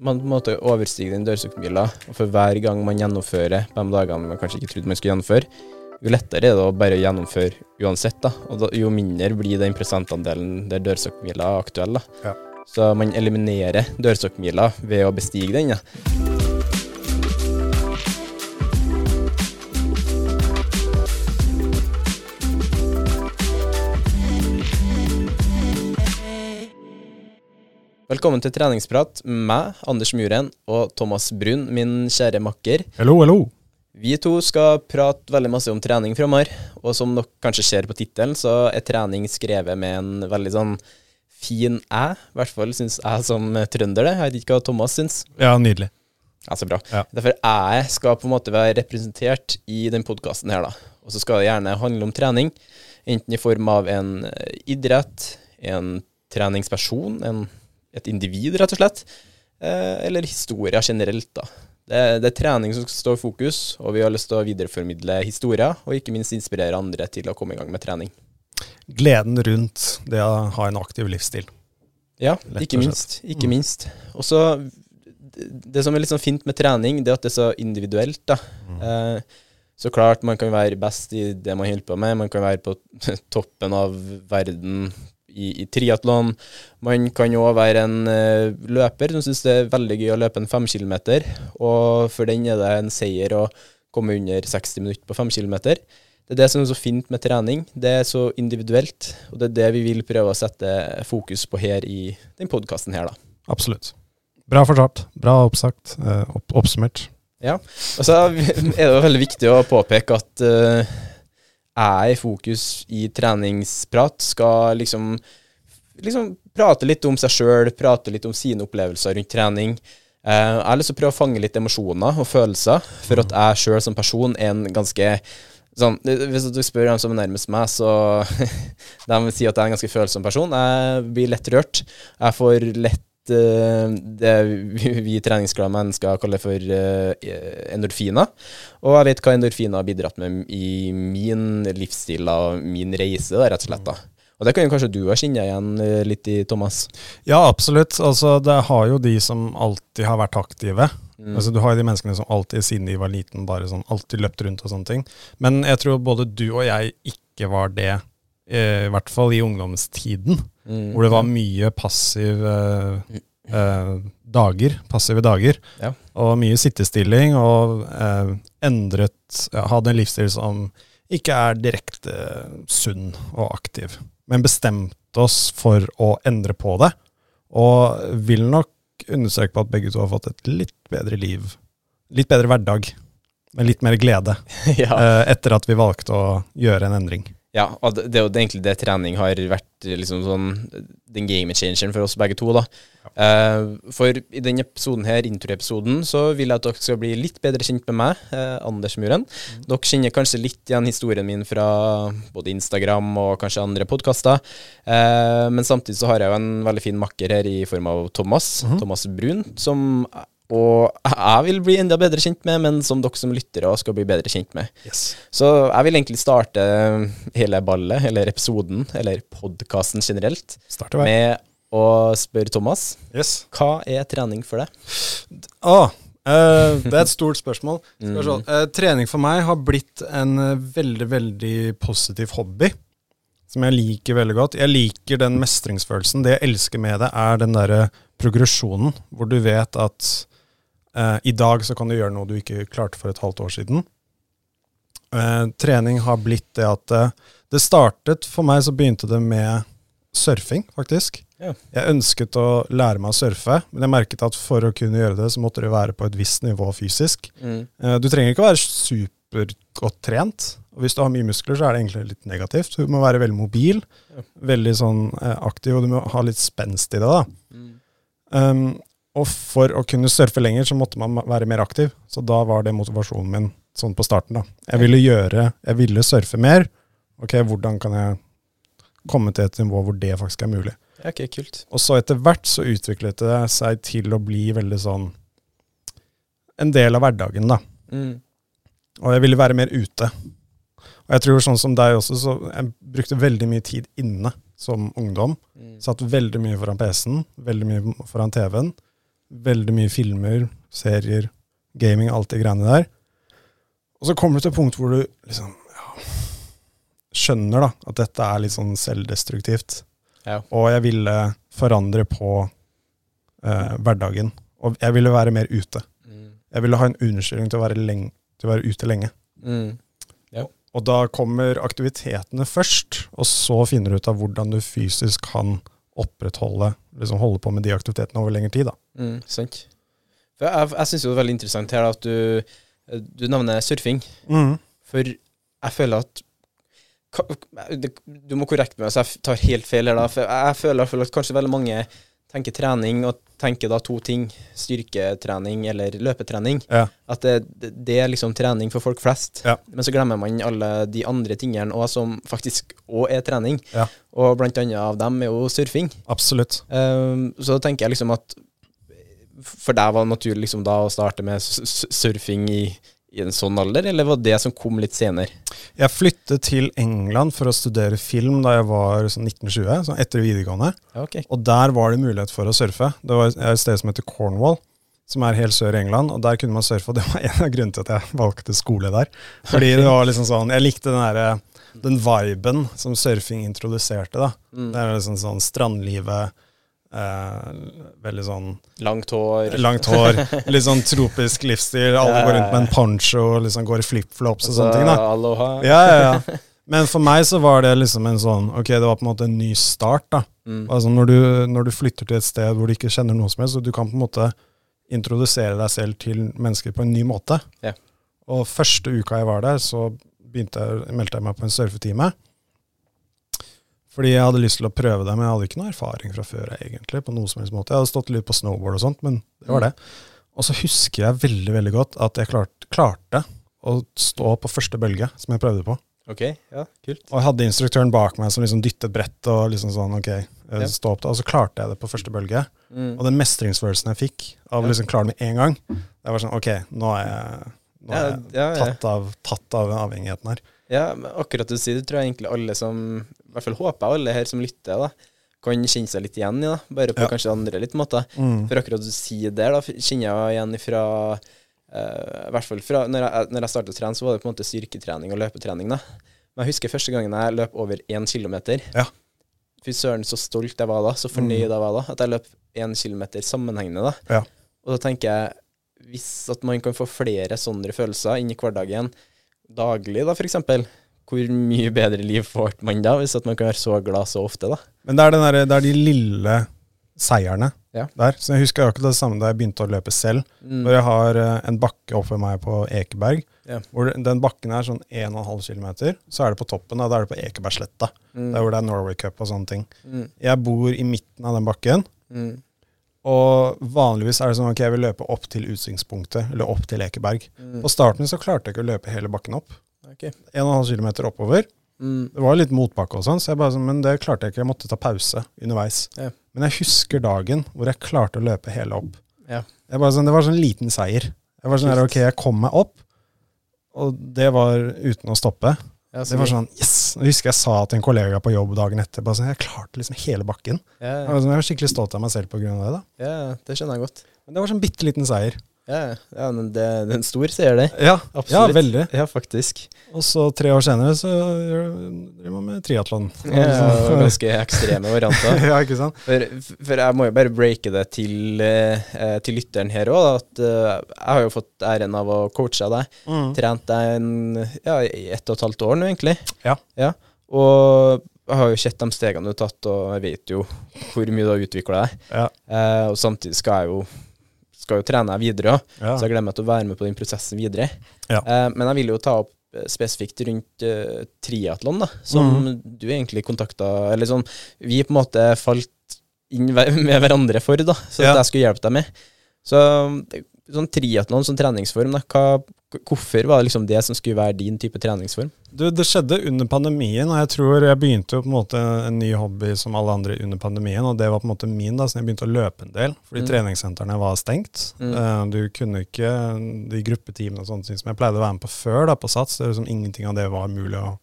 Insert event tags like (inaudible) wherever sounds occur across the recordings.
Man måte overstiger den dørstokkmila, og for hver gang man gjennomfører på de dagene man kanskje ikke trodde man skulle gjennomføre, jo lettere er det å bare gjennomføre uansett. da, og da, Jo mindre blir den prosentandelen der dørstokkmila er aktuell. da. Ja. Så man eliminerer dørstokkmila ved å bestige den. Ja. Velkommen til treningsprat med meg, Anders Muren, og Thomas Brun, min kjære makker. Hello, hello. Vi to skal prate veldig masse om trening framover, og som dere kanskje ser på tittelen, så er trening skrevet med en veldig sånn fin æ. I hvert fall syns jeg som trønder det. Jeg vet ikke hva Thomas syns. Ja, nydelig. Ja, så bra. Ja. Derfor æ skal på en måte være representert i den podkasten her, da. Og så skal det gjerne handle om trening, enten i form av en eh, idrett, en treningsperson, en, et individ, rett og slett, eh, eller historier generelt, da. Det, det er trening som står i fokus, og vi har lyst til å videreformidle historier, og ikke minst inspirere andre til å komme i gang med trening. Gleden rundt det å ha en aktiv livsstil. Ja, ikke minst. Ikke Mm. minst. Og så det, det som er litt sånn fint med trening, det er at det er så individuelt, da. Mm. Eh, så klart, man kan være best i det man holder på med. Man kan være på (laughs) toppen av verden i, i triatlon. Man kan jo være en uh, løper som syns det er veldig gøy å løpe en femkilometer. og for den er det en seier å komme under 60 minutter på femkilometer. Det er det som er så fint med trening. Det er så individuelt, og det er det vi vil prøve å sette fokus på her i den podkasten her, da. Absolutt. Bra fortalt. Bra oppsagt. eh, opp, oppsummert. Og så er det veldig viktig å påpeke at eh, jeg i fokus i treningsprat skal liksom, liksom prate litt om seg sjøl, prate litt om sine opplevelser rundt trening. Eh, jeg har lyst til å prøve å fange litt emosjoner og følelser, for at jeg sjøl som person er en ganske sånn, Hvis du spør dem som er nærmest meg, så (laughs) de vil si at jeg er en ganske følsom person. Jeg blir lett rørt. Jeg får lett eh, det vi, vi treningsglade mennesker kaller for eh, endorfiner. Og jeg vet hva endorfiner har bidratt med i min livsstil og min reise, da, rett og slett. da. Og det kan jo kanskje du ha kjenne igjen eh, litt i, Thomas? Ja, absolutt. Altså, det har jo de som alltid har vært aktive. Mm. Altså, du har jo de menneskene som alltid siden de var liten, bare sånn alltid løpt rundt og sånne ting. Men jeg tror både du og jeg ikke var det, i hvert fall i ungdomstiden. Mm. Hvor det var mye passive eh, dager, passive dager. Ja. Og mye sittestilling, og eh, endret ja, Hadde en livsstil som ikke er direkte sunn og aktiv. Men bestemte oss for å endre på det, og vil nok understreke på at begge to har fått et litt bedre liv. Litt bedre hverdag, med litt mer glede, (laughs) ja. eh, etter at vi valgte å gjøre en endring. Ja, og det, det er jo egentlig det trening har vært liksom sånn den game changeren for oss begge to, da. Eh, for i denne episoden her, introepisoden, så vil jeg at dere skal bli litt bedre kjent med meg, eh, Anders Muren. Dere kjenner kanskje litt igjen historien min fra både Instagram og kanskje andre podkaster. Eh, men samtidig så har jeg jo en veldig fin makker her i form av Thomas, Thomas Brun, som og jeg vil bli enda bedre kjent med, men som dere som lyttere skal bli bedre kjent med. Yes. Så jeg vil egentlig starte hele ballet, eller episoden, eller podkasten generelt, med å spørre Thomas Yes. hva er trening for deg? Ah, eh, det er et stort spørsmål. Vi. Mhm. Eh, trening for meg har blitt en eh, veldig, veldig positiv hobby. Som jeg liker veldig godt. Jeg liker den mestringsfølelsen. Det jeg elsker med det, er den derre progresjonen, hvor du vet at eh, i dag så kan du gjøre noe du ikke klarte for et halvt år siden. Eh, trening har blitt det at eh, Det startet For meg så begynte det med surfing, faktisk. Ja. Jeg ønsket å lære meg å surfe, men jeg merket at for å kunne gjøre det, så måtte det være på et visst nivå fysisk. Mm. Eh, Du trenger ikke å være supergodt trent. Og hvis du har mye muskler, så er det egentlig litt negativt. Du må være veldig mobil, Ja. veldig sånn eh, aktiv, og du må ha litt spenst i det. da. Mm. Um, og for å kunne surfe lenger, så måtte man være mer aktiv. Så da var det motivasjonen min sånn på starten. da. Jeg ville gjøre, jeg ville surfe mer. Ok, hvordan kan jeg komme til et nivå hvor det faktisk er mulig? Ok, kult. Og så etter hvert så utviklet det seg til å bli veldig sånn en del av hverdagen, da. Mm. Og jeg ville være mer ute. Og jeg tror sånn som deg også, så jeg brukte veldig mye tid inne som ungdom. Mm. Satt veldig mye foran PC-en, veldig mye foran TV-en. Veldig mye filmer, serier, gaming, alt de greiene der. Og så kommer du til et punkt hvor du liksom ja, skjønner da, at dette er litt sånn selvdestruktivt. Ja. Og jeg ville forandre på eh, hverdagen. Og jeg ville være mer ute. Mm. Jeg ville ha en unnskyldning til å være, lenge, til å være ute lenge. Mm. Og da kommer aktivitetene først, og så finner du ut av hvordan du fysisk kan opprettholde, liksom holde på med de aktivitetene over lengre tid. da. Mm. Sant. For jeg, jeg syns det er veldig interessant her at du, du nevner surfing. For jeg føler at Du må korrekte meg hvis jeg tar helt feil her, da. For jeg føler hvert fall at kanskje veldig mange tenker trening, og tenker da to ting. Styrketrening eller løpetrening. Ja. At det, det, er liksom trening for folk flest. Ja. Men så glemmer man alle de andre tingene òg, som faktisk òg er trening. Ja. Og blant annet av dem er jo surfing. Absolutt. Um, så tenker jeg liksom at for deg var det naturlig liksom da å starte med surfing i, i en sånn alder, eller var det som kom litt senere? Jeg flyttet til England for å studere film da jeg var sånn 1920, sånn etter videregående. Ja, ok. Og der var det mulighet for å surfe. Det var et sted som heter Cornwall, som er helt sør i England. Og der kunne man surfe, og det var (laughs) en av grunnene til at jeg valgte skole der. Fordi det var liksom sånn Jeg likte den derre den viben som surfing introduserte. da. Mm. Det er liksom sånn strandlivet. Eh, veldig sånn Langt hår. langt hår, litt sånn tropisk livsstil. Alle går rundt med en poncho og liksom går i flipflops og sånne ting. da. Aloha. Ja, ja, ja. Men for meg så var det liksom en sånn Ok, det var på en måte en ny start. da. Mm. Altså når du, når du flytter til et sted hvor du ikke kjenner noe som helst, så du kan på en måte introdusere deg selv til mennesker på en ny måte. Ja. Og første uka jeg var der, så jeg, meldte jeg meg på en surfetime. Fordi jeg hadde lyst til å prøve det, men jeg hadde ikke noe erfaring fra før. egentlig, på noe som helst måte. Jeg hadde stått litt på snowboard og sånt, men det var det. Og så husker jeg veldig veldig godt at jeg klart, klarte å stå på første bølge som jeg prøvde på. Ok, ja, kult. Og jeg hadde instruktøren bak meg som liksom dyttet brett og liksom sånn, ok, eh, stå opp da. Og så klarte jeg det på første bølge. Mm. Og den mestringsfølelsen jeg fikk av å liksom klare det med en gang, det var sånn, ok, nå er jeg, nå er jeg tatt, av, tatt av avhengigheten her. Ja, men akkurat du sier det, tror jeg egentlig alle som I hvert fall håper jeg alle her som lytter, da, kan kjenne seg litt igjen i, da. Bare på Ja. kanskje andre litt måter. Mm. For akkurat du sier der, da, kjenner jeg igjen fra uh, I hvert fall fra når jeg, når jeg startet å trene, så var det på en måte styrketrening og løpetrening. da. Men jeg husker første gangen jeg løp over én kilometer. Ja. Fy søren, så stolt jeg var da, så fornøyd jeg var da, at jeg løp én kilometer sammenhengende. da. Ja. Og da tenker jeg, hvis at man kan få flere sånne følelser inn i hverdagen daglig, da, eksempel, hvor mye bedre liv får man da, hvis man kan være så glad så ofte, da? Men det er, den der, det er de lille seierne Ja. der. Så jeg husker akkurat det samme da jeg begynte å løpe selv. Mm. Hvor jeg har eh, en bakke oppe ved meg på Ekeberg. Ja. Hvor den bakken er sånn 1,5 km. Så er det på toppen, da, da er det på Ekebergsletta. Mm. Der hvor det er Norway Cup og sånne ting. Mm. Jeg bor i midten av den bakken. Mm. Og vanligvis er det sånn ok, jeg vil løpe opp til utsiktspunktet, eller opp til Ekeberg. Mm. På starten så klarte jeg ikke å løpe hele bakken opp. Okay. 1,5 km oppover. Mm. Det var litt motbakke og sånn, så jeg bare sånn, men det klarte jeg ikke. Jeg måtte ta pause underveis. Ja. Men jeg husker dagen hvor jeg klarte å løpe hele opp. Ja. Jeg bare sånn, det var sånn liten seier. Jeg var sånn her, ok, jeg kom meg opp, og det var uten å stoppe. Ja, Det var sånn, yes! Jeg husker jeg sa til en kollega på jobb dagen etter, sånn, jeg klarte liksom hele bakken. ja, Jeg var, sånn, jeg var skikkelig stolt av meg selv av det da. ja, det skjønner jeg godt. Men det var sånn bitte liten seier. Ja, ja men det, det er en stor seier, det. Ja, Absolutt. ja veldig. Ja, faktisk. Og så tre år senere så driver man med triatlon. Ja, ganske ekstreme varianter. (laughs) ja, ikke sant? For, for jeg må jo bare breake det til, eh, til lytteren her òg, at eh, jeg har jo fått æren av å coache deg. Mm. Trent deg en, ja, i ett og et halvt år nå, egentlig. Ja. Og jeg har jo sett de stegene du har tatt, og jeg vet jo hvor mye du har utvikla deg. Ja. Eh, og samtidig skal jeg jo, skal jo trene videre òg, Ja. så jeg gleder meg til å være med på den prosessen videre. Ja. Eh, men jeg vil jo ta opp eh, spesifikt rundt uh, triatlon, da, som mm. du egentlig kontakta Eller sånn Vi på en måte falt inn med hverandre for, da, så Ja. at jeg skulle hjelpe deg med. Så det- sånn triatlon som treningsform, da, hva, hvorfor var det liksom det som skulle være din type treningsform? Du, det skjedde under pandemien, og jeg tror jeg begynte jo på en måte en ny hobby som alle andre under pandemien, og det var på en måte min, da, så jeg begynte å løpe en del, fordi Mm. treningssentrene var stengt. Mm. Eh, Du kunne ikke de gruppetimene og sånne ting som jeg pleide å være med på før, da, på Sats, det var liksom ingenting av det var mulig å,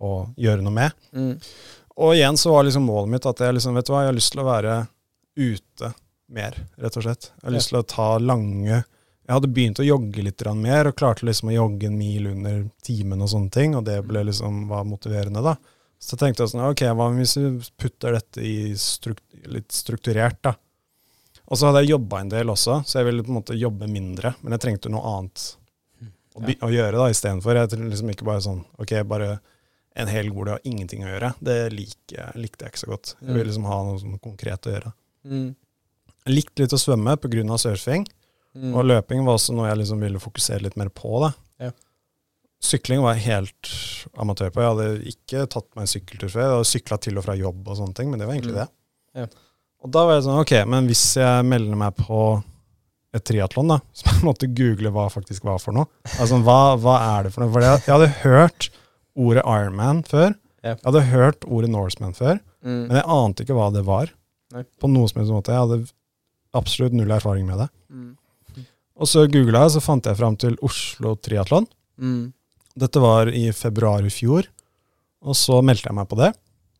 å gjøre noe med. Mm. Og igjen så var liksom målet mitt at jeg liksom, vet du hva, jeg har lyst til å være ute mer, rett og slett. Jeg har Ja. lyst til å ta lange Jeg hadde begynt å jogge litt mer, og klarte liksom å jogge en mil under timen og sånne ting, og det ble liksom, var motiverende, da. Så tenkte jeg sånn, ok, hva hvis vi putter dette i strukt, litt strukturert, da. Og så hadde jeg jobba en del også, så jeg ville på en måte jobbe mindre, men jeg trengte noe annet å, å gjøre da istedenfor. Jeg trengte liksom ikke bare sånn, ok, bare en hel hvor dag har ingenting å gjøre. Det like, likte jeg ikke så godt. Jeg ville liksom ha noe sånn konkret å gjøre. Mm. Jeg likte litt å svømme pga. surfing, Mm. Og løping var også noe jeg liksom ville fokusere litt mer på. Ja. Sykling var jeg helt amatør på. Jeg hadde ikke tatt meg en sykkeltur før. Jeg hadde sykla til og fra jobb og sånne ting, men det var egentlig Mm. det. Ja. Og da var jeg sånn, ok, men hvis jeg melder meg på et triatlon, da, (laughs) så jeg måtte google hva faktisk var for noe. Altså, hva, hva er det for noe? For jeg, jeg hadde hørt ordet Ironman før. Ja. Jeg hadde hørt ordet Norseman før, Mm. men jeg ante ikke hva det var. Nei. På noen som helst måte. Jeg hadde absolutt null erfaring med det. Mm. Og så googla jeg, så fant jeg fram til Oslo Triatlon. Mm. Dette var i februar i fjor, og så meldte jeg meg på det.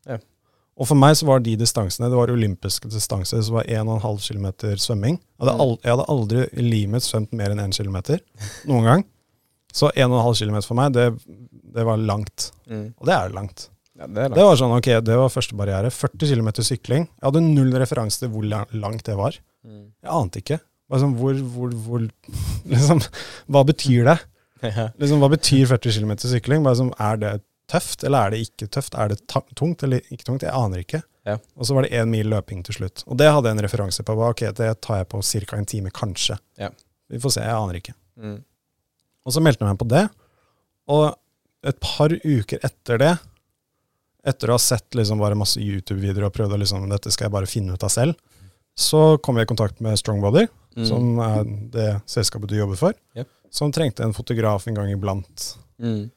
Ja. Og for meg så var de distansene, det var olympiske distanser, så var 1,5 km svømming. Jeg hadde, aldri, jeg hadde aldri i livet mitt svømt mer enn 1 km noen gang. Så 1,5 km for meg, det, det var langt. Mm. Og det er langt. Ja, det er Det var sånn, ok, det var første barriere. 40 km sykling. Jeg hadde null referanse til hvor langt det var. Mm. Jeg ante ikke. Sånn, hvor, hvor, hvor, (laughs) liksom, hva betyr det? (laughs) Liksom, hva betyr 40 km sykling? Sånn, er det tøft, eller er det ikke tøft? Er det tungt eller ikke tungt? Jeg aner ikke. Ja. Og så var det én mil løping til slutt. Og det hadde jeg en referanse på. Ok, det tar jeg på ca. en time, kanskje. Ja. Vi får se, jeg aner ikke. Mm. Og så meldte jeg meg på det. Og et par uker etter det, etter å ha sett liksom bare masse YouTube-videoer og prøvd å liksom, dette skal jeg bare finne ut av selv, så kom jeg i kontakt med Strongbody, Mm. som er det selskapet du jobber for, Yep. som trengte en fotograf en gang iblant. Mm.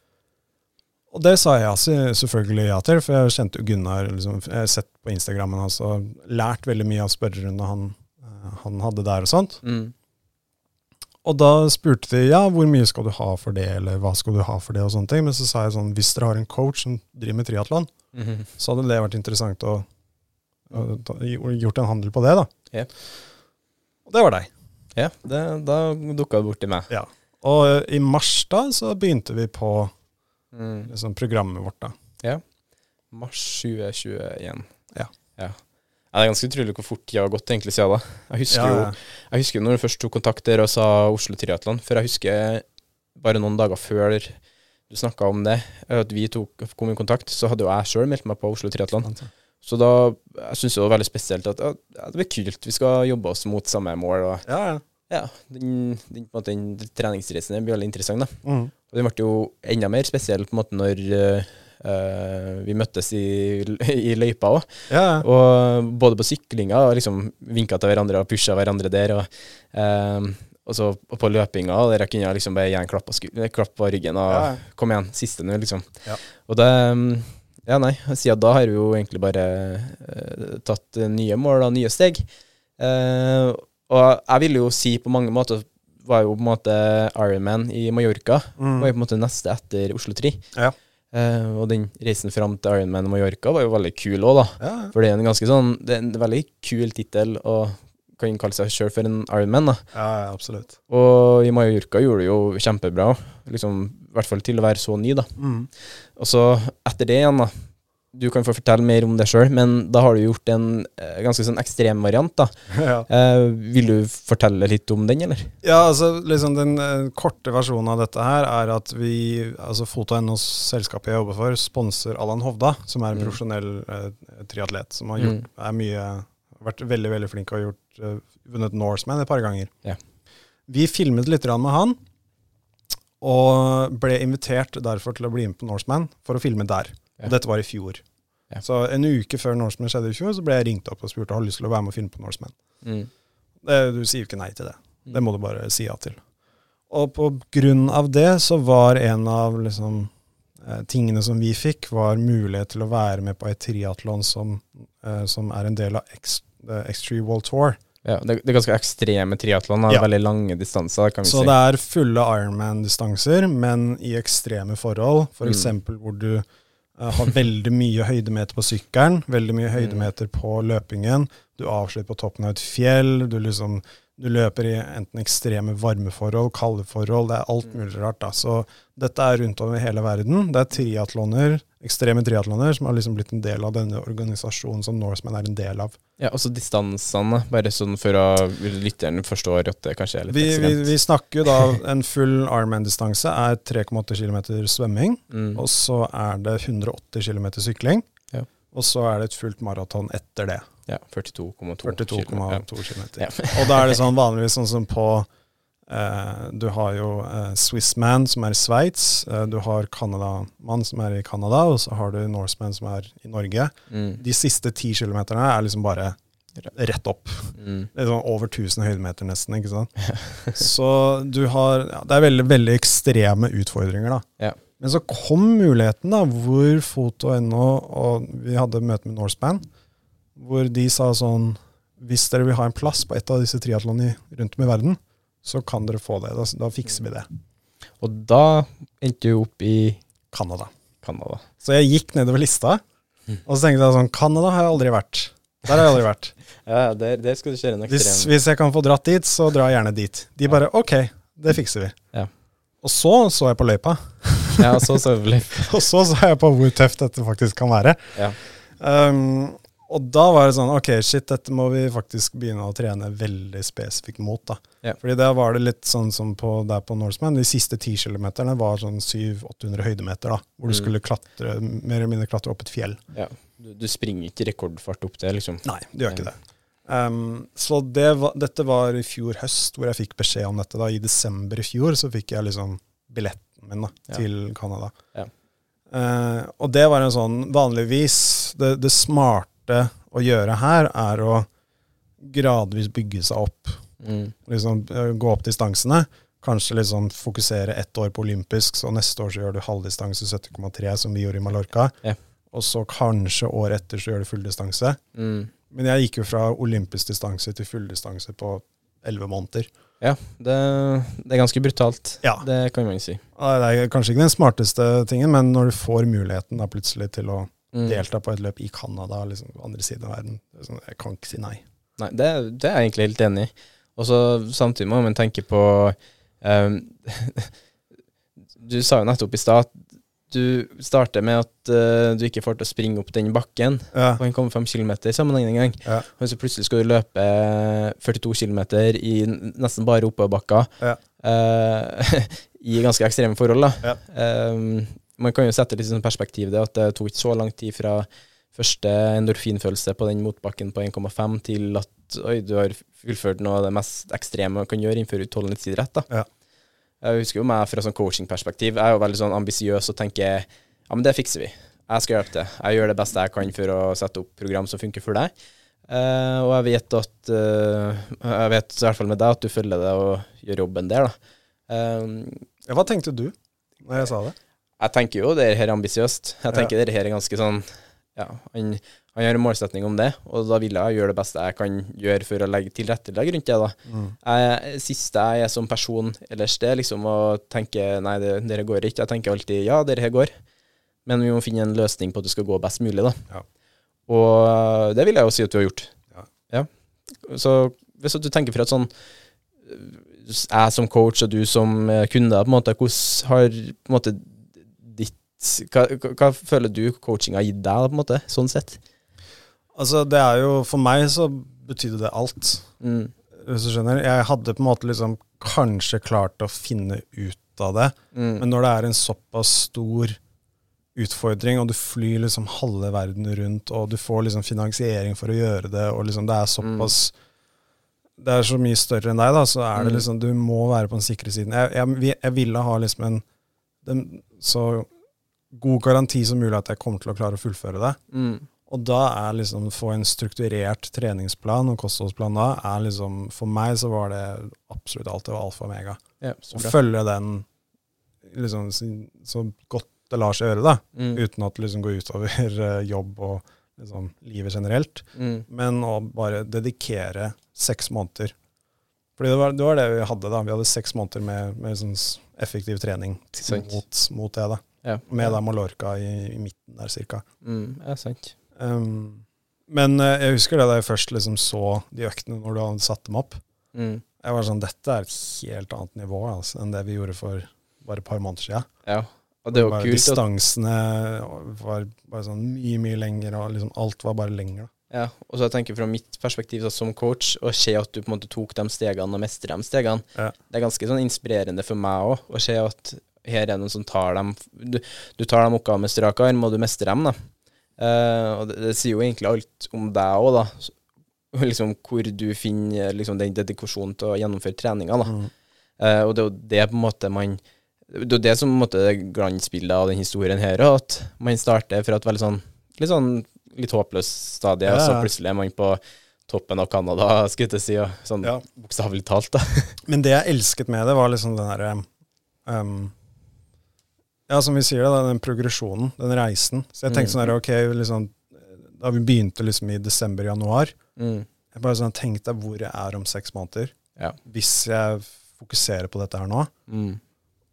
Og det sa jeg altså selvfølgelig ja til, for jeg kjente jo Gunnar liksom, Jeg har sett på Instagrammen hans og lært veldig mye av spørrerundene han, eh, han hadde der og sånt. Mm. Og da spurte de ja, hvor mye skal du ha for det, eller hva skal du ha for det, og sånne ting. Men så sa jeg sånn, hvis dere har en coach som driver med triatlon, Mhm. så hadde det vært interessant å, å ta, gjort en handel på det, da. Ja. Og det var deg. Ja, det, da dukka det bort meg. meg. Og eh, i mars da, så begynte vi på Mm. liksom, programmet vårt, da. Ja. Mars 2021. Ja. ja. Ja, Det er ganske utrolig hvor fort tida har gått egentlig siden da. Jeg husker jo jeg husker når du først tok kontakt der og sa Oslo Triatlon, for jeg husker bare noen dager før du snakka om det, at vi tok, kom i kontakt, så hadde jo jeg sjøl meldt meg på Oslo Triatlon. Så da jeg syns det var veldig spesielt at ja, det blir kult, vi skal jobbe oss mot samme mål. Og Ja, ja. ja, den, den, måte, den treningsreisen blir veldig interessant, da. Mm. Og den ble jo enda mer spesiell på en måte når eh, vi møttes i, i løypa òg. ja. Og både på syklinga og liksom vinka til hverandre og pusha hverandre der. Og, eh, og så på løpinga, der jeg kunne liksom bare gi en klapp på, klapp på ryggen og Ja, kom igjen, siste nå, liksom. Ja. Og det Ja, nei, siden da har vi jo egentlig bare uh, tatt eh, nye mål og nye steg. Uh, og jeg vil jo si på mange måter var jo på en måte Ironman i Mallorca. Mm. var jo på en måte neste etter Oslo 3. Ja. Uh, og den reisen fram til Ironman Mallorca var jo veldig kul òg, da. Ja, ja. For det er en ganske sånn Det er en veldig kul tittel, og kan kalle seg sjøl for en Ironman, da. ja, ja, absolutt. Og i Mallorca gjorde det jo kjempebra, liksom, i hvert fall til å være så ny, da. Mm. Og så etter det igjen, da. Du kan få fortelle mer om det sjøl, men da har du gjort en eh, ganske sånn ekstrem variant, da. (laughs) ja. Eh, vil du fortelle litt om den, eller? Ja, altså liksom Den eh, korte versjonen av dette her er at vi, altså Foto.nos, selskapet jeg jobber for, sponser Allan Hovda, som er en Mm. profesjonell eh, triatlet som har gjort, Mm. er mye, vært veldig veldig flink og gjort, eh, vunnet Norseman et par ganger. Ja. Vi filmet litt med han, og ble invitert derfor til å bli med på Norseman for å filme der. Ja. Og dette var i fjor. Ja. Så en uke før Norseman skjedde i fjor, så ble jeg ringt opp og spurt om jeg lyst til å være med og filme på Norseman. Mm. Det, du sier jo ikke nei til det. Det må du bare si ja til. Og på grunn av det så var en av liksom, eh, tingene som vi fikk, var mulighet til å være med på et triatlon som, eh, som er en del av X, eh, X3 World Tour. Ja, det, det er ganske ekstreme triatlon, Ja. veldig lange distanser, kan vi Så si. det er fulle Ironman-distanser, men i ekstreme forhold. Mm. F.eks. hvor du uh, har veldig mye høydemeter på sykkelen, veldig mye høydemeter på løpingen. Du avslutter på toppen av et fjell. Du, liksom, du løper i enten ekstreme varmeforhold, kalde forhold. Det er alt Mm. mulig rart. da. Så dette er rundt over hele verden. Det er triatloner, ekstreme triatloner som har liksom blitt en del av denne organisasjonen som Norseman er en del av. Ja, også distansene, bare sånn for å lytteren forstår at det kanskje er litt Vi, vi, vi snakker jo da En full Ironman-distanse er 3,8 km svømming. Mm. Og så er det 180 km sykling. Ja. Og så er det et fullt maraton etter det. Ja, 42,2 42,2 Ja. km. Ja. og da er det sånn vanligvis sånn som på eh, Du har jo eh, Swissman, som er i Sveits. Eh, du har Canada-mann, som er i Canada. Og så har du Norseman, som er i Norge. Mm. De siste ti kilometerne er liksom bare rett opp. Mm. Det er sånn over 1000 høydemeter nesten, ikke sant. Så du har ja, Det er veldig, veldig ekstreme utfordringer, da. Ja. Men så kom muligheten, da, hvor Foto.no og vi hadde møte med Norseman, hvor de sa sånn Hvis dere vil ha en plass på et av disse triatlonene rundt om i verden, så kan dere få det. Da, da fikser vi det. Og da endte du opp i Canada. Canada. Så jeg gikk nedover lista, og så tenkte jeg sånn Canada har jeg aldri vært. Der har jeg aldri vært. (laughs) Ja, der, der skal du kjøre en Hvis, ekstrem hvis jeg kan få dratt dit, så drar jeg gjerne dit. De bare OK, det fikser vi. Ja. Og så så jeg på løypa, Ja, så så vi (laughs) og så så jeg på hvor tøft dette faktisk kan være. Ja. Um, og da var det sånn OK, shit, dette må vi faktisk begynne å trene veldig spesifikt mot. da. Ja. Fordi der var det litt sånn som på, der på Norseman. De siste ti kilometerne var sånn 700-800 høydemeter, da, hvor du Mm. skulle klatre, mer eller mindre klatre opp et fjell. Ja. Du, du springer ikke rekordfart opp det, liksom. Nei, du gjør ikke det. Um, så det var, dette var i fjor høst, hvor jeg fikk beskjed om dette. da. I desember i fjor så fikk jeg liksom billetten min da, Ja. til Canada. Ja. Uh, og det var en sånn Vanligvis det, det smarte å gjøre her er å gradvis bygge seg opp. Mm. Liksom eh, Gå opp distansene. Kanskje liksom fokusere ett år på olympisk, så neste år så gjør du halvdistanse 70,3, som vi gjorde i Mallorca. Yeah. Og så kanskje året etter så gjør du fulldistanse. Mm. Men jeg gikk jo fra olympisk distanse til fulldistanse på elleve måneder. Ja, det, det er ganske brutalt. Ja. Det kan man si. Det er kanskje ikke den smarteste tingen, men når du får muligheten da plutselig til å Mm. delta på et løp i Canada, liksom andre siden av verden, er sånn, jeg kan ikke si nei. Nei, det, det er jeg egentlig helt enig i. Og så samtidig må man tenke på um, (laughs) Du sa jo nettopp i stad du starter med at uh, du ikke får til å springe opp den bakken Ja, på en 5 km sammenhengende en gang. ja, Og så plutselig skal du løpe 42 km i nesten bare oppoverbakker. Ja. Uh, (laughs) i ganske ekstreme forhold. da. Ja. Ehm, man kan jo sette litt sånn perspektiv det at det tok ikke så lang tid fra, første endorfinfølelse på den motbakken på 1,5 til at oi, du har fullført noe av det mest ekstreme man kan gjøre innenfor utholdenhetsidrett. da. Ja. Jeg husker jo meg fra sånn coachingperspektiv. Jeg er jo veldig sånn ambisiøs og tenker ja, men det fikser vi. Jeg skal hjelpe til. Jeg gjør det beste jeg kan for å sette opp program som funker for deg. Uh, og jeg vet at uh, Jeg vet i hvert fall med deg at du følger det og gjør jobben der, da. Um, Ja, hva tenkte du når jeg sa det? Jeg tenker jo det her er ambisiøst. Jeg tenker det her er ganske sånn Ja, han, han har en målsetning om det, og da vil jeg gjøre det beste jeg kan gjøre for å legge tilrettelegge rundt det, da. Mm. Jeg, siste jeg er som person ellers, det er liksom å tenke nei, det, dere går ikke. Jeg tenker alltid ja, dere her går, men vi må finne en løsning på at det skal gå best mulig, da. Ja. Og det vil jeg jo si at du har gjort. Ja. Så hvis at du tenker fra et sånn jeg som coach og du som eh, kunde, på en måte, hvordan har på en måte hva, hva, føler du coaching har gitt deg, på en måte, sånn sett? Altså, det er jo For meg så betydde det alt. Mm. Hvis du skjønner. Jeg hadde på en måte liksom kanskje klart å finne ut av det, Mm. men når det er en såpass stor utfordring, og du flyr liksom halve verden rundt, og du får liksom finansiering for å gjøre det, og liksom det er såpass Det er så mye større enn deg, da, så er det Mm. liksom Du må være på den sikre siden. Jeg, jeg, jeg ville ha liksom en den, så god garanti som mulig at jeg kommer til å klare å fullføre det. Mm. Og da er liksom få en strukturert treningsplan og kostholdsplan da, er liksom For meg så var det absolutt alt. Det var alfa og omega. Ja, Å følge den liksom så- så godt det lar seg gjøre, da. Mm. Uten at det liksom går utover (laughs) eh, jobb og liksom livet generelt. Mm. Men å bare dedikere seks måneder. Fordi det var, det var det vi hadde da. Vi hadde seks måneder med, med liksom effektiv trening mot, mot det. da. Ja. Med da Mallorca i, i midten der cirka. Mm. Ja, sant. Um, men uh, jeg husker det da jeg først liksom så de øktene når du hadde satt dem opp. Mm. Jeg var sånn, Dette er et helt annet nivå altså, enn det vi gjorde for bare et par måneder siden. Ja. Og det var bare kult Distansene var bare sånn mye, mye lenger, og liksom alt var bare lenger. da. Ja, og så jeg tenker fra mitt perspektiv så, som coach, å se at du på en måte tok de stegene og mestret de stegene, Ja. det er ganske sånn inspirerende for meg òg, å se at her er det noen som tar dem Du, du tar de oppgavene med strak arm, og du mestrer dem, da. Uh, og det, det sier jo egentlig alt om deg òg, da. (laughs) Liksom hvor du finner liksom, den dedikasjonen til å gjennomføre treninga, da. Mm. Uh, og det er jo det på en måte man Det er det som på en måte glansbildet av den historien her, og at man starter fra et veldig sånn litt sånn litt håpløst stadie, og så plutselig er man på toppen av Canada, skulle jeg si, og sånn Ja. bokstavelig talt, da. (laughs) Men det jeg elsket med det, var liksom den derre um, Ja, som vi sier, det, da, den progresjonen, den reisen. Så jeg tenkte sånn her, ok, liksom, da vi begynte liksom i desember-januar Mm. Jeg bare sånn, Tenk deg hvor jeg er om seks måneder, Ja. hvis jeg fokuserer på dette her nå. Mm.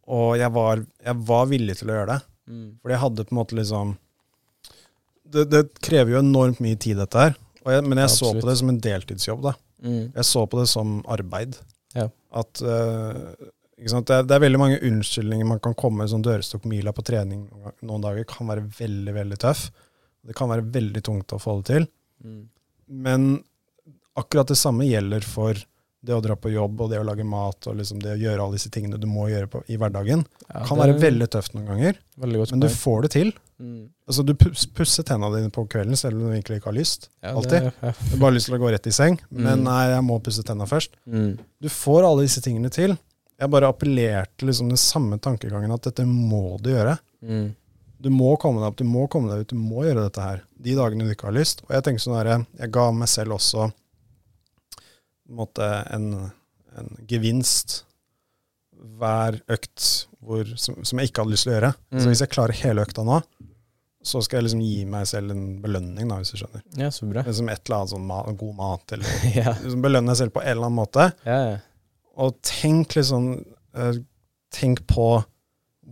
Og jeg var, jeg var villig til å gjøre det. Mm. Fordi jeg hadde på en måte liksom Det, det krever jo enormt mye tid, dette her. Jeg, men jeg Ja, så på det som en deltidsjobb. da. Mm. Jeg så på det som arbeid. Ja. At sant? Det, er, det er veldig mange unnskyldninger man kan komme med. sånn dørstokkmila på trening noen dager. kan være veldig, veldig tøff. Det kan være veldig tungt å få det til. Mm. Men akkurat det samme gjelder for det å dra på jobb og det å lage mat og liksom det å gjøre alle disse tingene du må gjøre på, i hverdagen. Ja, kan være veldig tøft noen ganger, men du får det til. Mm. Altså Du pus- pusser tennene dine på kvelden selv om du egentlig ikke har lyst. Ja, alltid. Ja. Du har bare lyst til å gå rett i seng, men Mm. nei, jeg må pusse tennene først. Mm. Du får alle disse tingene til. Jeg bare appellerte liksom den samme tankegangen at dette må du gjøre. Mm. Du må komme deg opp, du må komme deg ut, du må gjøre dette her. De dagene du ikke har lyst. Og jeg tenker sånn her, jeg ga meg selv også måte, en, en gevinst hver økt hvor, som, som jeg ikke hadde lyst til å gjøre. Mm. Så hvis jeg klarer hele økta nå, så skal jeg liksom gi meg selv en belønning, da, hvis du skjønner. ja, så bra. Liksom et eller annet sånn ma god mat, eller (laughs) ja. liksom belønne meg selv på en eller annen måte. Ja, ja. Og tenk liksom eh, Tenk på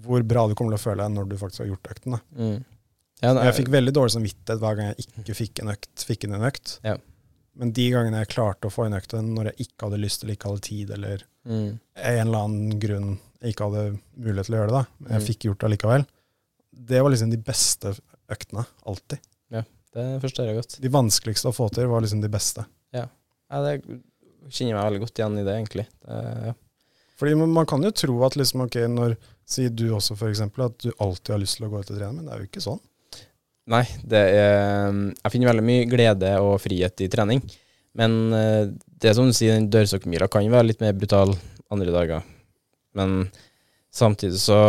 hvor bra du kommer til å føle deg når du faktisk har gjort økten. Mm. ja Jeg fikk veldig dårlig samvittighet hver gang jeg ikke fikk en økt. Fikk inn en økt. Ja. Men de gangene jeg klarte å få en økt når jeg ikke hadde lyst eller ikke hadde tid, eller mm. en eller annen grunn jeg ikke hadde mulighet til å gjøre det, da, men jeg Mm. fikk gjort det allikevel, det var liksom de beste øktene. Alltid. Ja, Det forstår jeg godt. De vanskeligste å få til var liksom de beste. Ja, det kjenner meg veldig godt igjen i det, egentlig. Det, ja. Fordi man, kan jo tro at liksom, ok, når Sier du også for eksempel at du alltid har lyst til å gå ut og trene, men det er jo ikke sånn. Nei, det er Jeg finner veldig mye glede og frihet i trening. Men eh, det er som du sier, den dørstokkmila kan være litt mer brutal andre dager. Men samtidig så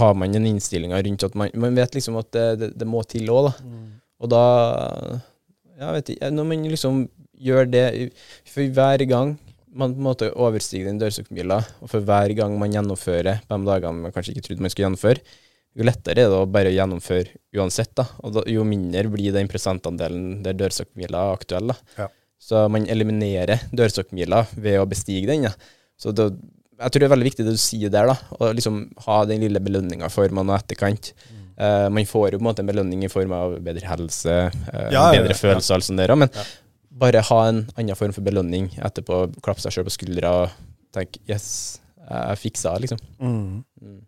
har man den innstillinga rundt at man, man vet liksom at det, det, det må til òg, da. Mm. Og da Jeg vet ikke Når man liksom gjør det for hver gang man på en måte overstiger den dørstokkmila, og for hver gang man gjennomfører på de dagene man kanskje ikke trodde man skulle gjennomføre, jo lettere er det å bare gjennomføre uansett. da, og da, Jo mindre blir den prosentandelen der dørstokkmila er aktuell. da. Ja. Så man eliminerer dørstokkmila ved å bestige den. Ja. Så det, jeg tror det er veldig viktig det du sier der, da, å liksom ha den lille belønninga for man og etterkant. etterkant. Uh, man får jo på en måte en belønning i form av bedre helse, uh, Ja, bedre ja. følelse og alt sånt der, men. Bare ha en annen form for belønning etterpå. Klappe seg sjøl på skuldra og tenke 'yes, jeg fiksa det', liksom. Mm. Mm.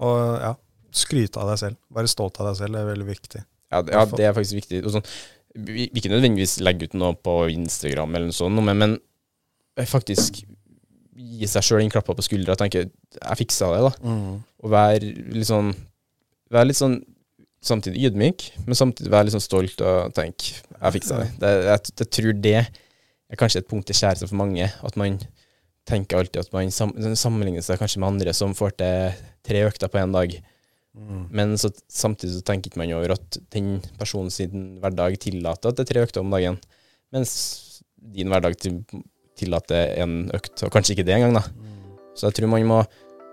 Og ja, skryte av deg selv. Være stolt av deg selv er veldig viktig. Ja, det- ja, det er faktisk viktig. Og sånn, vi, vi ikke nødvendigvis legge ut noe på Instagram eller noe sånt, men, men faktisk gi seg sjøl den klappa på skuldra og tenke 'jeg fiksa det', da. Og være litt sånn Være litt sånn samtidig ydmyk, men samtidig være sånn stolt og tenke 'jeg fiksa det'. det jeg, jeg tror det er kanskje et punkt til skjærelse for mange. At man tenker alltid at man sam sammenligner seg kanskje med andre som får til tre økter på én dag. Mm. Men så, samtidig så tenker man over at den personen sin hverdag tillater at det er tre økter om dagen, mens din hverdag tillater en økt, og kanskje ikke det engang, da. Så jeg tror man må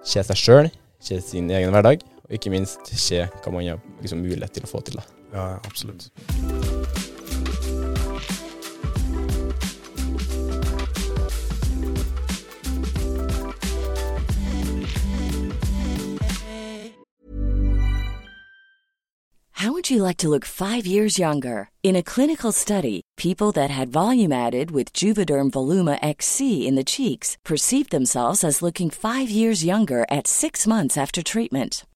se seg sjøl, se sin egen hverdag, og ikke minst se hva man har liksom, mulighet til å få til. da. Ja, ja, absolutt. How would you like to look five years younger? In a clinical study, people that had volume added with Juvederm Voluma XC in the cheeks perceived themselves as looking five years younger at six months after treatment.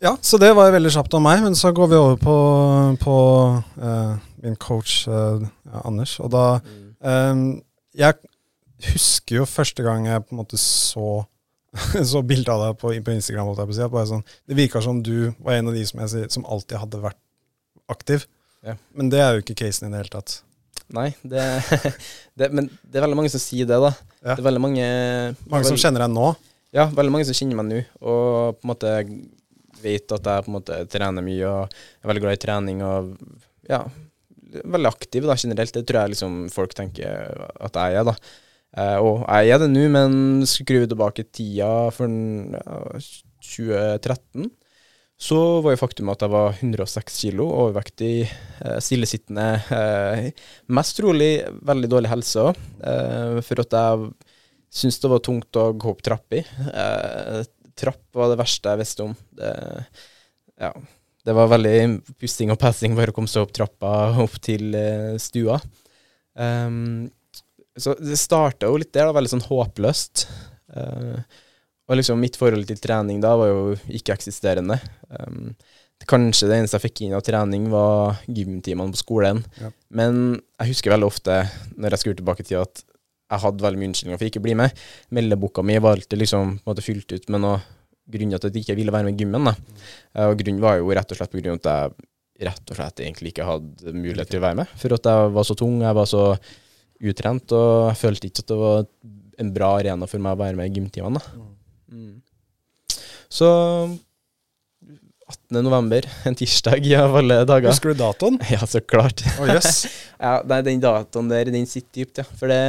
Ja, så det var veldig kjapt om meg, men så går vi over på, på uh, min coach uh, Anders. Og da um, Jeg husker jo første gang jeg på en måte så (laughs) så bilde av deg på, på Instagram. holdt jeg på sånn, det virka som du var en av de som, sier- som alltid hadde vært aktiv. Ja. Men det er jo ikke casen i det hele tatt. Nei, det, (laughs) det Men det er veldig mange som sier det, da. Ja. Det er veldig mange Mange som kjenner deg nå. Ja, veldig mange som kjenner meg nå, og på en måte vet at jeg på en måte trener mye og er veldig glad i trening og ja, veldig aktiv da, generelt. Det tror jeg liksom folk tenker at jeg er, da. Eh, og jeg er det nå, men skrur vi tilbake tida for ja, 2013, så var jo faktum at jeg var 106 kilo, overvektig, eh, stillesittende. Eh, mest trolig veldig dårlig helse òg, eh, for at jeg syntes det var tungt å gå opp trapper. Trapp var det verste jeg visste om. Det, ja, det var veldig pusting og passing bare å komme seg opp trappa opp til eh, stua. Um, så det starta jo litt der, da, veldig sånn håpløst. Uh, og liksom mitt forhold til trening da var jo ikke-eksisterende. Um, kanskje det eneste jeg fikk inn av trening, var gymtimene på skolen. Ja. Men jeg husker veldig ofte, når jeg skrur tilbake til at jeg hadde veldig mye unnskyldninger for ikke å bli med. Meldeboka mi var alltid liksom på en måte fylt ut med noe grunner til at jeg ikke ville være med i gymmen. da. Eh, Og grunnen var jo rett og slett på grunn av at jeg rett og slett egentlig ikke hadde mulighet til å være med. For at jeg var så tung, jeg var så utrent, og jeg følte ikke at det var en bra arena for meg å være med i gymtimene. Mm. Så 18. november, (laughs) en tirsdag av alle dager. Husker du datoen? (laughs) Ja, så klart. Å, jøss. (laughs) ja, nei, den datoen der, den sitter dypt, ja. For det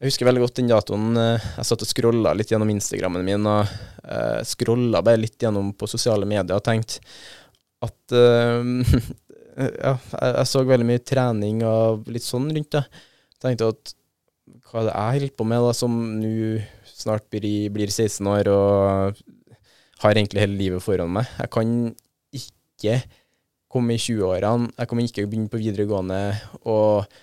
Jeg husker veldig godt den datoen. eh, Jeg satt og scrolla litt gjennom Instagrammen min, og uh, scrolla bare litt gjennom på sosiale medier og tenkte at uh, (laughs) Ja, jeg så veldig mye trening og litt sånn rundt det. Tenkte at hva er det jeg holder på med, da, som nå snart blir, blir 16 år og har egentlig hele livet foran meg. Jeg kan ikke komme i 20-årene, jeg kommer ikke å begynne på videregående og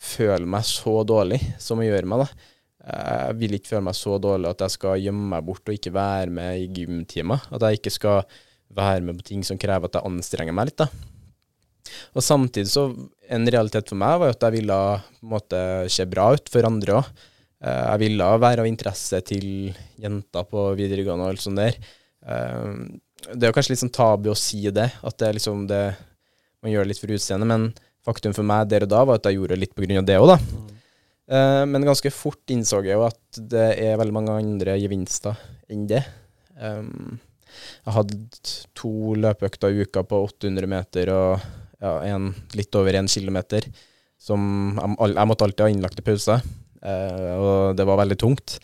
føle meg så dårlig som jeg gjør meg, da. Jeg vil ikke føle meg så dårlig at jeg skal gjemme meg bort og ikke være med i gymtimer. At jeg ikke skal være med på ting som krever at jeg anstrenger meg litt, da. Og samtidig så En realitet for meg var jo at jeg ville på en måte se bra ut for andre òg. Jeg ville være av interesse til jenter på videregående og alt sånt der. Eh, Det er jo kanskje litt sånn tabu å si det, at det er liksom det man gjør litt for utseendet, men faktum for meg der og da var at jeg gjorde litt av det òg, da. Eh, Men ganske fort innså jeg jo at det er veldig mange andre gevinster enn det. Um, jeg hadde to løpeøkter i uka på 800 meter og ja, en, litt over 1 kilometer. Som jeg, jeg måtte alltid ha innlagte pauser, Uh, og det var veldig tungt,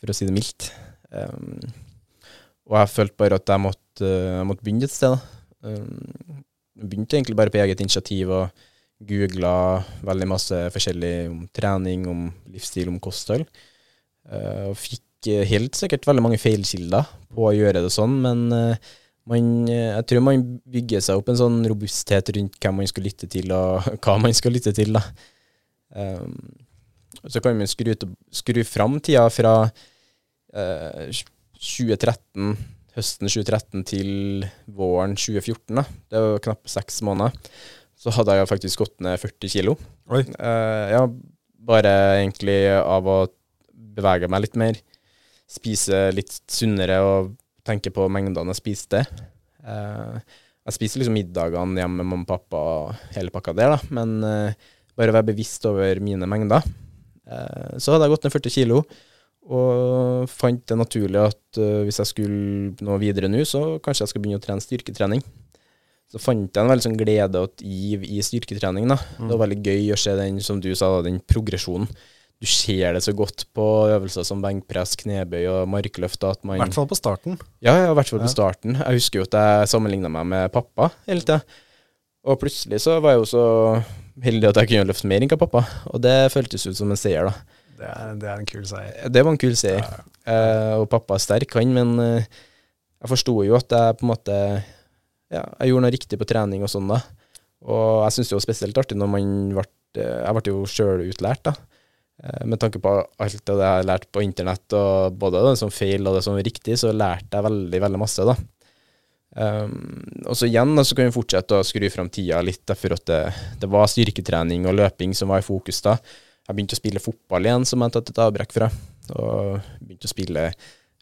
for å si det mildt. Um, og jeg følte bare at jeg måtte, jeg måtte begynne et sted. Um, begynte egentlig bare på eget initiativ og googla veldig masse forskjellig om trening, om livsstil, om kosthold. Eh, og fikk eh, helt sikkert veldig mange feilkilder på å gjøre det sånn, men eh, man, jeg tror man bygger seg opp en sånn robusthet rundt hvem man skal lytte til, og (laughs) hva man skal lytte til. da. Så kan man skru, skru fram tida fra eh, 2013, høsten 2013 til våren 2014. da. Det var knappe seks måneder. Så hadde jeg faktisk gått ned 40 kilo. Oi. Uh, ja, bare egentlig av å bevege meg litt mer. Spise litt sunnere og tenke på mengdene jeg spiste. Uh, jeg spiser liksom middagene hjemme med mamma og pappa og hele pakka der, da. Men uh, bare være bevisst over mine mengder. Uh, så hadde jeg gått ned 40 kilo, og fant det naturlig at hvis jeg skulle nå videre nå, så kanskje jeg skal begynne å trene styrketrening. Så fant jeg en veldig sånn glede og giv i styrketrening. da. Det var veldig gøy å se den, som du sa, den progresjonen. Du ser det så godt på øvelser som benkpress, knebøy og markløft. I hvert fall på starten. Ja, ja, i hvert fall på starten. Jeg husker jo at jeg sammenligna meg med pappa hele tida. Og plutselig så var jeg jo så heldig at jeg kunne løfte mer enn hva pappa. Og det føltes ut som en seier, da. Det er, det er en kul seier. Det var en kul seier. Eh, og pappa er sterk, han, men eh, jeg forsto jo at jeg på en måte Ja, jeg gjorde noe riktig på trening og sånn, da. Og jeg syns det var spesielt artig når man ble Jeg ble jo sjøl utlært, da. Eh, Med tanke på alt det jeg har lært på internett, og både det som feil og det som riktig, så lærte jeg veldig, veldig masse, da. Um, og så igjen da, så kan vi fortsette å skru fram tida litt, derfor at det, det var styrketrening og løping som var i fokus da. Jeg begynte å spille fotball igjen, som jeg tatt et avbrekk fra. Og begynte å spille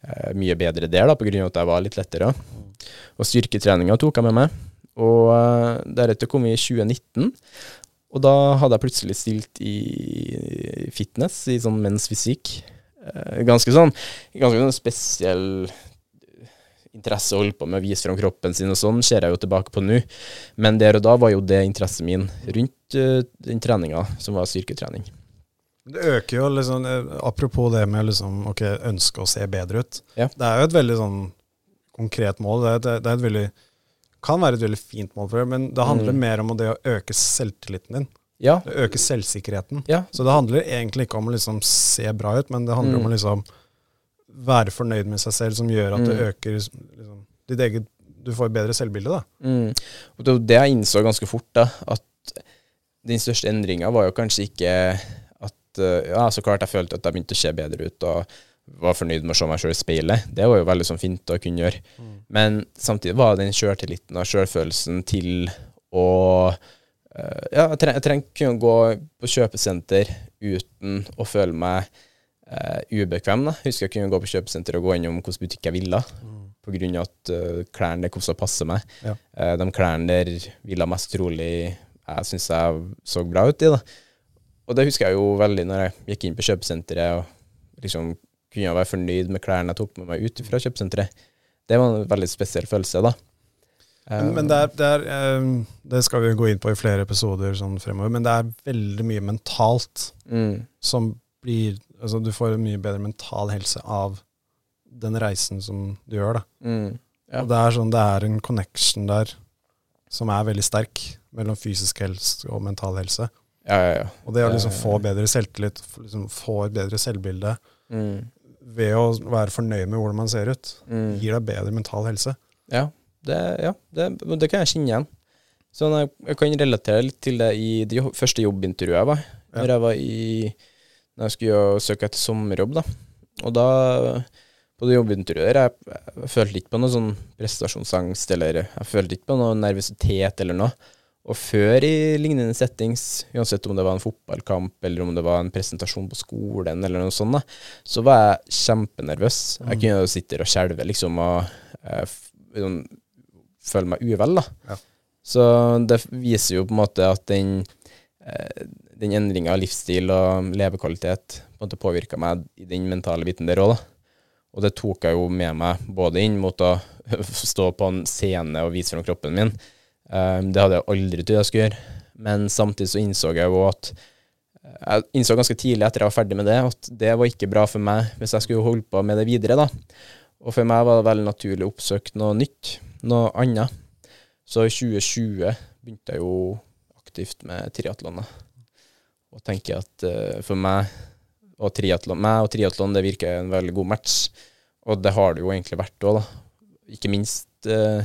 eh, mye bedre der, da, på grunn av at jeg var litt lettere. Og styrketreninga tok jeg med meg. Og eh, deretter kom vi i 2019. Og da hadde jeg plutselig stilt i fitness, i sånn menns fysikk. Eh, ganske sånn ganske sånn spesiell interesse å holde på med å vise fram kroppen sin og sånn, ser jeg jo tilbake på nå. Men der og da var jo det interessen min rundt uh, den treninga, som var styrketrening. Det øker jo liksom eh, Apropos det med liksom okay, ønske å se bedre ut. Ja. Det er jo et veldig sånn konkret mål. Det det, det er et veldig kan være et veldig fint mål for deg, men det handler Mm. mer om det å øke selvtilliten din. Ja, Det øker selvsikkerheten. ja, Så det handler egentlig ikke om å liksom se bra ut, men det handler Mm. om å liksom være fornøyd med seg selv, som gjør at det Mm. øker liksom, ditt eget Du får bedre selvbilde, da. Mm. Og det jeg innså ganske fort, da, at den største endringa var jo kanskje ikke Ja, så klart jeg følte at jeg begynte å se bedre ut og var fornøyd med å se meg sjøl i speilet. Det var jo veldig sånn fint å kunne gjøre. Men samtidig var den sjøltilliten og sjølfølelsen til å eh, Ja, jeg, treng, trengte kunne gå på kjøpesenter uten å føle meg eh, ubekvem. Da. Husker jeg kunne gå på kjøpesenter og gå innom hvilken butikk jeg ville, på grunn av at uh, klærne der kosta passe meg. Ja. Uh, de klærne der ville mest trolig jeg syns jeg så bra ut i. da. Og det husker jeg jo veldig når jeg gikk inn på kjøpesenteret og liksom kunne være fornøyd med klærne jeg tok med meg ut fra kjøpesenteret. Det var en veldig spesiell følelse, da. Men, men det, er, det, er, eh, det skal vi gå inn på i flere episoder sånn fremover, men det er veldig mye mentalt Mm. som blir Altså, du får en mye bedre mental helse av den reisen som du gjør, da. Mm. Ja. Og det er sånn, det er en connection der som er veldig sterk mellom fysisk helse og mental helse. Ja, ja, ja. Og det å liksom få bedre selvtillit, liksom få et bedre selvbilde Mm. ved å være fornøyd med hvordan man ser ut, Mm. gir deg bedre mental helse. Ja, det, ja det, det kan jeg kjenne igjen. Sånn, jeg, jeg kan relatere litt til det i det første jobbintervjuet jeg var. Ja. Når jeg var i Når jeg skulle søke etter sommerjobb, da. Og da På det jobbintervjuet der, jeg, jeg følte ikke på noe sånn prestasjonsangst, eller jeg følte ikke på noe nervøsitet eller noe. Og før i lignende settings, uansett om det var en fotballkamp eller om det var en presentasjon på skolen eller noe sånt, så var jeg kjempenervøs. Jeg kunne jo sitte og skjelve, liksom, og eh, føle meg uvel, da. Ja. Så det viser jo på en måte at den, eh, den endringa av livsstil og levekvalitet på en måte påvirka meg i den mentale biten der òg. Og det tok jeg jo med meg både inn mot å (laughs) stå på en scene og vise fram kroppen min. Um, det hadde jeg aldri trodd jeg skulle gjøre. Men samtidig så innså jeg jo at Jeg innså ganske tidlig etter jeg var ferdig med det, at det var ikke bra for meg hvis jeg skulle holde på med det videre, da. Og for meg var det veldig naturlig å oppsøke noe nytt, noe annet. Så i 2020 begynte jeg jo aktivt med triatlon, da. Og tenker at eh, for meg og triatlon, meg og triatlon, det virker en veldig god match. Og det har det jo egentlig vært òg, da. Ikke minst eh,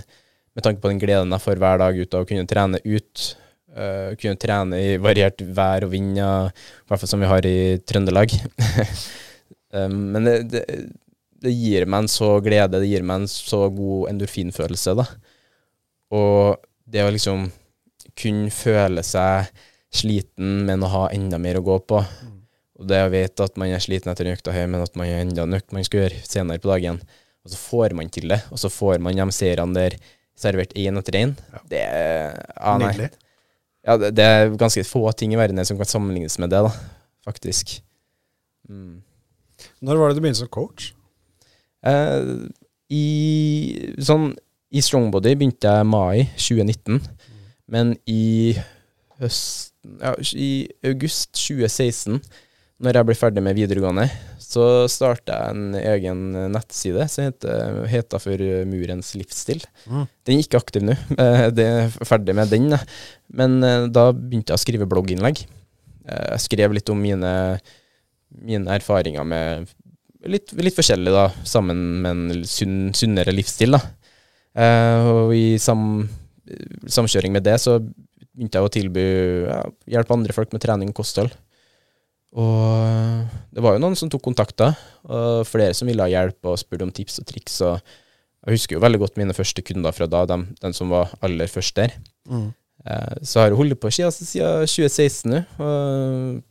med tanke på den gleden jeg får hver dag ut av å kunne trene ut. Uh, kunne trene i variert vær og vind, i hvert fall som vi har i Trøndelag. um, (laughs) men det, det, det gir meg en så glede, det gir meg en så god endorfinfølelse, da. Og det å liksom kunne føle seg sliten, men å ha enda mer å gå på. Og det å vite at man er sliten etter en økt her, men at man har enda en økt man skal gjøre senere på dagen. Og så får man til det, og så får man de seirene der servert én etter én. Det ah. Nydelig. Ja, det, det er ganske få ting i verden som kan sammenlignes med det, da, faktisk. Mm. Når var det du begynte som coach? Eh, I sånn I Strongbody begynte jeg mai 2019, men i høsten Ja, i august 2016, når jeg ble ferdig med videregående, så starta jeg en egen nettside som heter, heter for Murens livsstil. Mm. Den er ikke aktiv nå, (laughs) eh, det er ferdig med den. Men eh, da begynte jeg å skrive blogginnlegg. Eh, Jeg skrev litt om mine, mine erfaringer med litt, litt forskjellig, da, sammen med en sunn, sunnere livsstil. da. Og i sam, samkjøring med det så begynte jeg å tilby ja, hjelpe andre folk med trening og kosthold. Og det var jo noen som tok kontakter, og flere som ville ha hjelp og spurte om tips og triks. og Jeg husker jo veldig godt mine første kunder fra da, dem, den som var aller først der. Mm. Eh, så har jeg holdt på siden, siden 2016 nå, og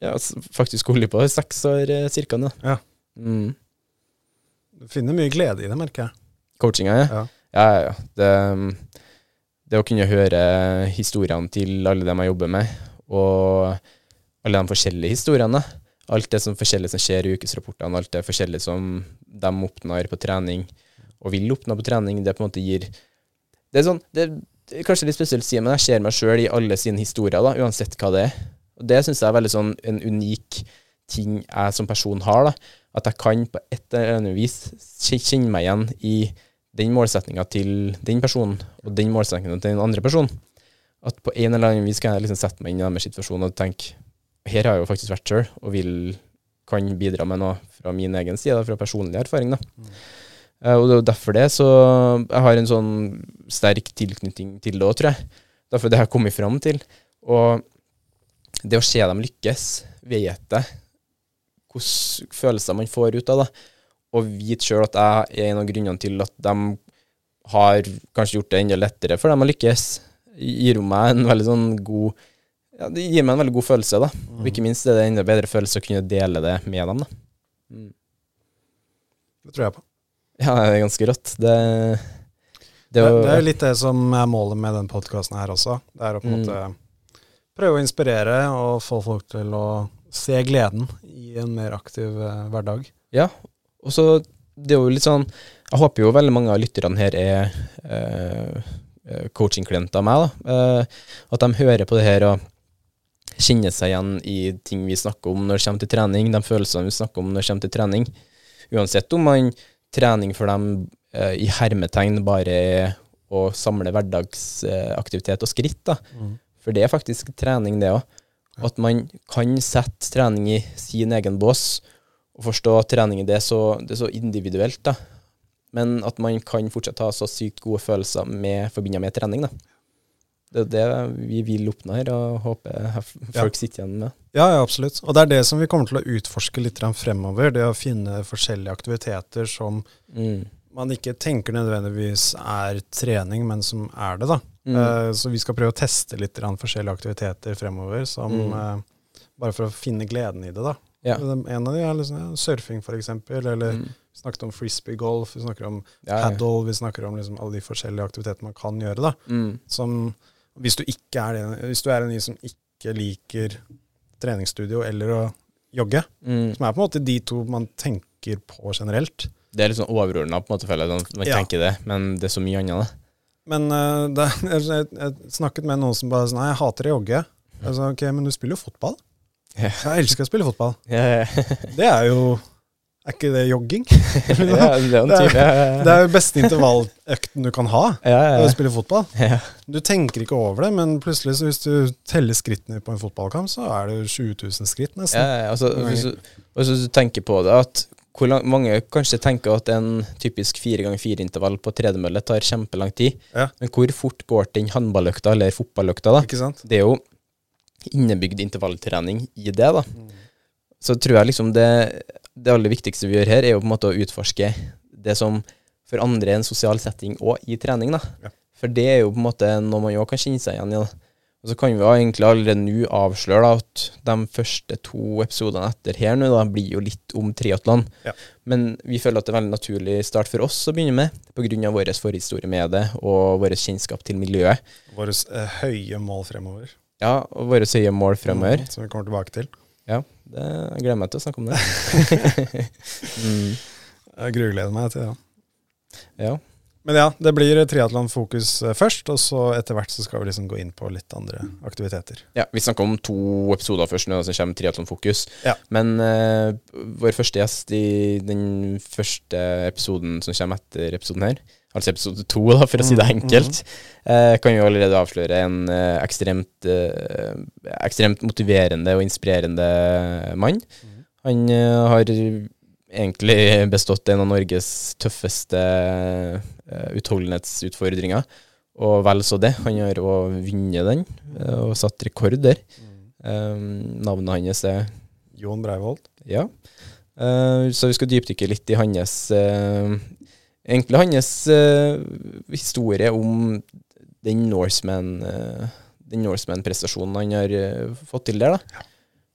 ja, faktisk holdt på i seks år eh, cirka nå. Ja. Mm. Du finner mye glede i det, merker jeg. Coachinga. Ja. Ja, ja, ja. Det, det å kunne høre historiene til alle dem jeg jobber med, og alle de forskjellige historiene. Alt det som forskjellig som skjer i ukesrapportene, alt det forskjellige som de oppnår på trening, og vil oppnå på trening, det på en måte gir Det er sånn, det er kanskje litt spesielt å si, men jeg ser meg sjøl i alle sine historier, da, uansett hva det er. Og det syns jeg er veldig sånn en unik ting jeg som person har, da. At jeg kan på et eller annet vis kjenne meg igjen i den målsettinga til den personen, og den målsettinga til den andre personen. At på en eller annen vis kan jeg liksom sette meg inn i deres situasjon og tenke her har jeg jo faktisk vært sjøl, og vil, kan bidra med noe fra min egen side, fra personlig erfaring. da. Eh, og det er jo derfor det, så jeg har en sånn sterk tilknytning til det òg, tror jeg. Derfor det har jeg kommet fram til. Og det å se dem lykkes, vet jeg hvilke følelser man får ut av det og vite sjøl at jeg er en av grunnene til at de har kanskje gjort det enda lettere for dem å lykkes, gir jo meg en veldig sånn god ja, det gir meg en veldig god følelse, da. Og ikke minst er det enda bedre følelse å kunne dele det med dem, da. Mm. Det tror jeg på. Ja, det er ganske rått. Det, Det, det, det er jo litt det som er målet med den podkasten her også. Det er å på en Mm. måte prøve å inspirere og få folk til å se gleden i en mer aktiv uh, hverdag. Ja, og så det er jo litt sånn Jeg håper jo veldig mange av lytterne her er uh, coaching-klienter av meg, da. uh, at de hører på det her og kjenner seg igjen i ting vi snakker om når det kommer til trening, de følelsene vi snakker om når det kommer til trening. Uansett om man trening for dem eh, i hermetegn bare er å samle hverdagsaktivitet og skritt, da. For det er faktisk trening, det òg. At man kan sette trening i sin egen bås, og forstå at trening det er så, det er så individuelt, da. Men at man kan fortsatt ha så sykt gode følelser med, forbundet med trening, da. Det er det vi vil oppnå her, og håper folk sitter igjen med. Ja, ja, absolutt. Og det er det som vi kommer til å utforske litt fremover. Det å finne forskjellige aktiviteter som Mm. man ikke tenker nødvendigvis er trening, men som er det, da. Mm. Uh, så vi skal prøve å teste litt forskjellige aktiviteter fremover, som, Mm. uh, bare for å finne gleden i det, da. Ja. En av de er liksom, ja, surfing, eksempel, eller Mm. vi snakket om frisbee-golf, vi snakker om ja. paddle, vi snakker om liksom alle de forskjellige aktivitetene man kan gjøre, da. Mm. Som, hvis du er det, hvis du er en de som ikke liker treningsstudio eller å jogge, Mm. som er på en måte de to man tenker på generelt. Det er litt sånn overordna, på en måte, føler jeg. sånn, Man Ja. tenker det, men det er så mye annet, det. Men uh, det, jeg, jeg snakket med noen som bare sa nei, jeg hater å jogge. Jeg sa ok, men du spiller jo fotball. Yeah. Jeg elsker å spille fotball. Yeah, yeah. Det er jo Er ikke det jogging? ja, det er Det er- beste intervalløkten du kan ha. (laughs) ja, ja, Det er å ja. fotball. Du tenker ikke over det, men plutselig så hvis du teller skrittene på en fotballkamp, så er det 20 000 skritt nesten. Ja, altså, hvis, du, hvis du tenker på det, at lang, mange kanskje tenker at en typisk fire ganger fire intervall på tredemølle tar kjempelang tid, Ja. men hvor fort går den håndballøkta eller fotballøkta, da? Det er jo innebygd intervalltrening i det, da. Så tror jeg liksom det, det aller viktigste vi gjør her, er jo på en måte å utforske det som for andre er en sosial setting og i trening, da. Ja. For det er jo på en måte noe man jo kan kjenne seg igjen i. da. Og så kan vi egentlig allerede nå avsløre da, at de første to episodene etter her nå da, blir jo litt om triatlon. Ja. Men vi føler at det er veldig naturlig start for oss å begynne med, pga. vår forhistorie med det og vår kjennskap til miljøet. Våre eh, høye mål fremover. Ja, og våre høye mål fremover. Mm, Som vi kommer tilbake til. Ja, det, jeg gleder meg til å snakke om det. (laughs) (laughs) mm, Jeg grugleder meg til det. ja. Men ja, det blir triatlonfokus eh, først, og så etter hvert så skal vi liksom gå inn på litt andre aktiviteter. ja, Vi snakker om to episoder først nå som kommer triatlonfokus. Ja. Men uh, vår første gjest i den første episoden som kommer etter episoden her, altså episode to, da, for å si det Mm, enkelt, eh, kan jo allerede avsløre en eh, ekstremt, eh, ekstremt motiverende og inspirerende mann. Han eh, har egentlig bestått en av Norges tøffeste uh, utholdenhetsutfordringer, og vel så det. Han har òg vunnet den, eh, og satt rekord der. Um, navnet hans er Jon Breivold. Ja. Uh, så vi skal dypdykke litt i hans uh, Egentlig hans uh, historie om den Norseman Norseman-prestasjonen han har eh, fått til der, da.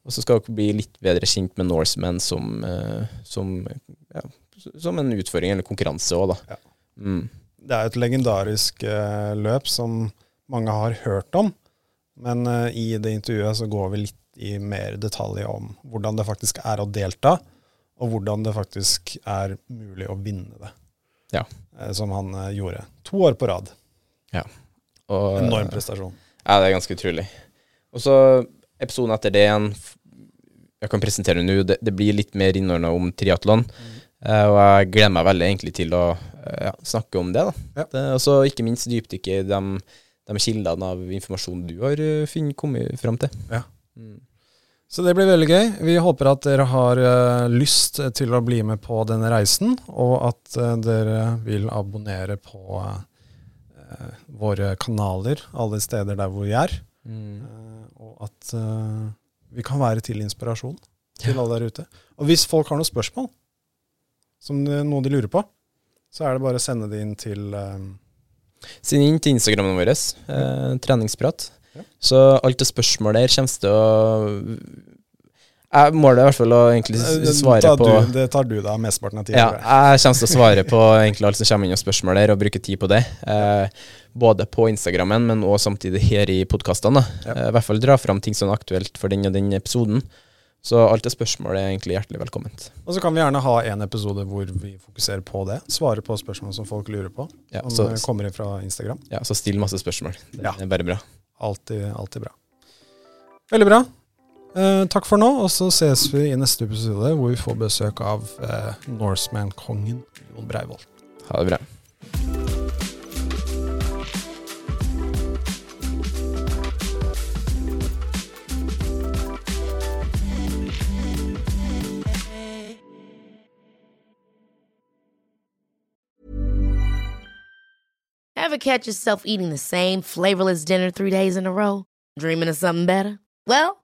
Og så skal dere bli litt bedre kjent med Norseman som, eh, som, ja, som en utfordring eller konkurranse òg, da. Ja. Mm. Det er et legendarisk eh, løp som mange har hørt om, men eh, i det intervjuet så går vi litt i mer detalj om hvordan det faktisk er å delta, og hvordan det faktisk er mulig å vinne det. Ja. Eh, som han eh, gjorde. To år på rad. Og, Enorm prestasjon. Ja, det er ganske utrolig. Og så episoden etter det igjen Jeg kan presentere nå. Det, det blir litt mer innordna om triatlon. Eh, og jeg gleder meg veldig egentlig til å eh, ja, snakke om det. da. Ja. Det, og så ikke minst dypdykke i de, de kildene av informasjon du har uh, funnet, kommet fram til. Ja. Mm. Så det blir veldig gøy. Vi håper at dere har uh, lyst til å bli med på denne reisen, og at uh, dere vil abonnere på uh, våre kanaler alle steder der hvor vi er. Mm. Eh, og at uh, vi kan være til inspirasjon til alle der ute. Og hvis folk har noen spørsmål, som det, noe de lurer på, så er det bare å sende det inn til uh, Send inn til Instagrammen vår, treningsprat. Så alt det spørsmålet der kommer til å jeg Målet er i hvert fall å egentlig svare tar på du, det tar du da mesteparten av tida. Ja, jeg. kommer til å svare på egentlig alt som kommer inn av spørsmål der, og bruke tid på det. Eh, både på Instagrammen, men også samtidig her i podkastene. Ja. Eh, I hvert fall dra fram ting som er aktuelt for den og den episoden. Så alt det spørsmålet er egentlig hjertelig velkomment. Og så kan vi gjerne ha en episode hvor vi fokuserer på det. Svare på spørsmål som folk lurer på. Ja, som så- eh, kommer fra Instagram. Ja, Så still masse spørsmål. Det Ja. er bare bra. Alltid, alltid bra. Veldig bra. Eh, takk for nå, og så ses vi i neste episode hvor vi får besøk av eh, Norseman-kongen Jon Breivoll. Ha det bra. Ever catch yourself eating the same flavorless dinner three days in a row? Dreaming of something better? Well,